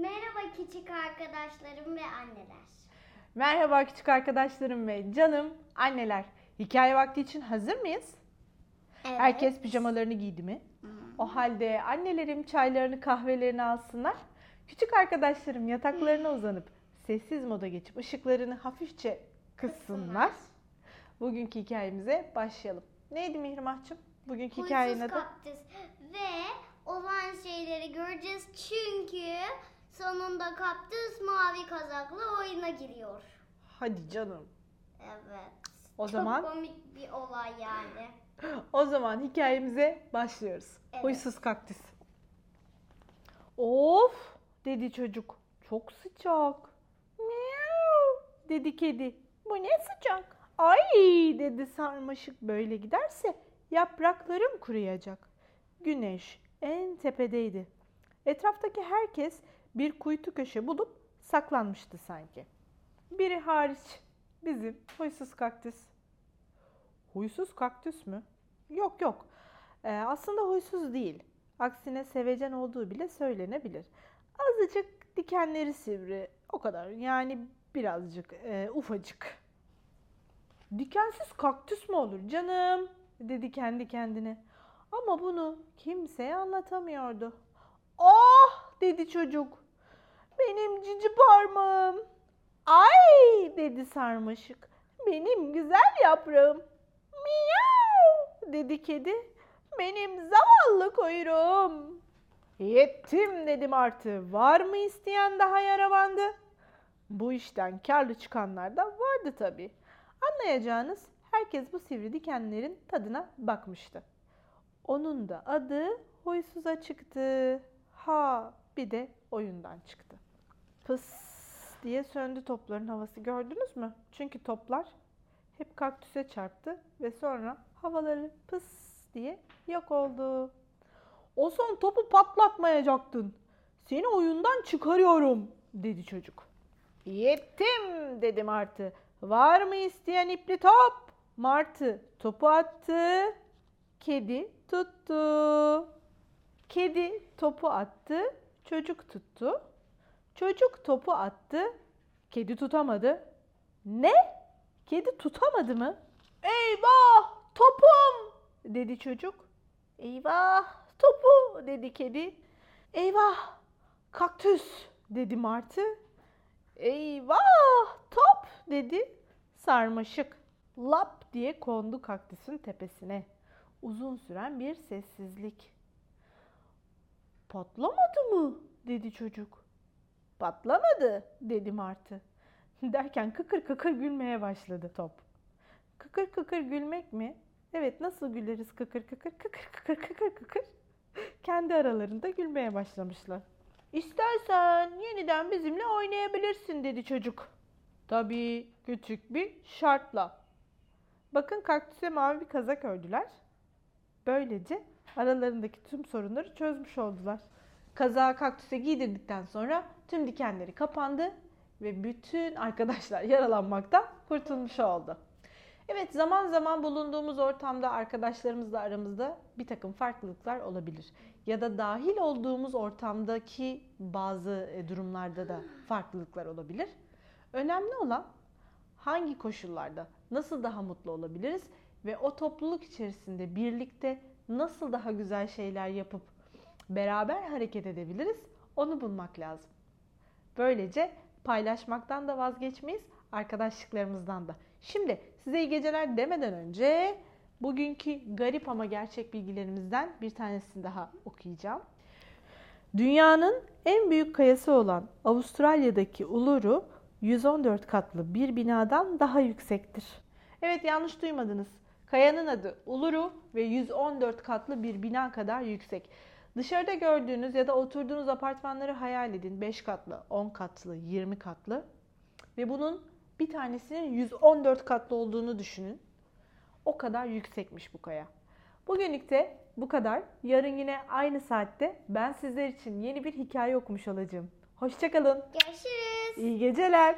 Merhaba küçük arkadaşlarım ve anneler. Merhaba küçük arkadaşlarım ve canım anneler. Hikaye vakti için hazır mıyız? Evet. Herkes pijamalarını giydi mi? O halde annelerim çaylarını kahvelerini alsınlar. Küçük arkadaşlarım yataklarına uzanıp sessiz moda geçip ışıklarını hafifçe kıssınlar. Bugünkü hikayemize başlayalım. Neydi Mihrimah'cığım? Bugünkü hikayenin Huysuz adı? kaktüs ve olan şeyleri göreceğiz çünkü sonunda kaktüs mavi kazaklı oyuna giriyor. Hadi canım. Evet. O Çok zaman komik bir olay yani. O zaman hikayemize başlıyoruz. Evet. Huysuz kaktüs. Of dedi çocuk. Çok sıcak. Miau dedi kedi. Bu ne sıcak? Ay dedi sarmaşık. Böyle giderse yapraklarım kuruyacak. Güneş en tepedeydi. Etraftaki herkes bir kuytu köşe bulup saklanmıştı sanki. Biri hariç bizim huysuz kaktüs. Huysuz kaktüs mü? Yok yok. Ee, aslında huysuz değil. Aksine sevecen olduğu bile söylenebilir. Azıcık dikenleri sivri. O kadar. Yani birazcık e, ufacık. Dikensiz kaktüs mü olur canım? dedi kendi kendine. Ama bunu kimseye anlatamıyordu. Ah dedi çocuk. Benim cici parmağım. Ay dedi sarmaşık. Benim güzel yaprağım. Miyav dedi kedi. Benim zavallı kuyruğum. Yettim dedim artı. Var mı isteyen daha yara bandı? Bu işten karlı çıkanlar da vardı tabii. Anlayacağınız herkes bu sivri dikenlerin tadına bakmıştı. Onun da adı huysuza çıktı. Ha bir de oyundan çıktı. Pıs diye söndü topların havası gördünüz mü? Çünkü toplar hep kaktüse çarptı ve sonra havaları pıs diye yok oldu. O son topu patlatmayacaktın. Seni oyundan çıkarıyorum dedi çocuk. Yettim dedi Martı. Var mı isteyen ipli top? Martı topu attı. Kedi tuttu. Kedi topu attı. Çocuk tuttu. Çocuk topu attı. Kedi tutamadı. Ne? Kedi tutamadı mı? Eyvah topum dedi çocuk. Eyvah topu dedi kedi. Eyvah kaktüs dedi martı. Eyvah top dedi sarmaşık. Lap diye kondu kaktüsün tepesine. Uzun süren bir sessizlik. Patlamadı mı? dedi çocuk. Patlamadı dedi martı. Derken kıkır kıkır gülmeye başladı top. Kıkır kıkır gülmek mi? Evet nasıl güleriz kıkır kıkır kıkır kıkır kıkır kıkır. Kendi aralarında gülmeye başlamışlar. İstersen yeniden bizimle oynayabilirsin dedi çocuk. Tabii küçük bir şartla. Bakın kaktüse mavi bir kazak ördüler. Böylece aralarındaki tüm sorunları çözmüş oldular. Kazağı kaktüse giydirdikten sonra tüm dikenleri kapandı ve bütün arkadaşlar yaralanmaktan kurtulmuş oldu. Evet zaman zaman bulunduğumuz ortamda arkadaşlarımızla aramızda bir takım farklılıklar olabilir. Ya da dahil olduğumuz ortamdaki bazı e, durumlarda da farklılıklar olabilir. Önemli olan hangi koşullarda nasıl daha mutlu olabiliriz ve o topluluk içerisinde birlikte nasıl daha güzel şeyler yapıp beraber hareket edebiliriz onu bulmak lazım. Böylece paylaşmaktan da vazgeçmeyiz, arkadaşlıklarımızdan da. Şimdi size iyi geceler demeden önce bugünkü garip ama gerçek bilgilerimizden bir tanesini daha okuyacağım. Dünyanın en büyük kayası olan Avustralya'daki Uluru 114 katlı bir binadan daha yüksektir. Evet yanlış duymadınız. Kayanın adı Uluru ve 114 katlı bir bina kadar yüksek. Dışarıda gördüğünüz ya da oturduğunuz apartmanları hayal edin. 5 katlı, 10 katlı, 20 katlı. Ve bunun bir tanesinin 114 katlı olduğunu düşünün. O kadar yüksekmiş bu kaya. Bugünlük de bu kadar. Yarın yine aynı saatte ben sizler için yeni bir hikaye okumuş olacağım. Hoşçakalın. Görüşürüz. İyi geceler.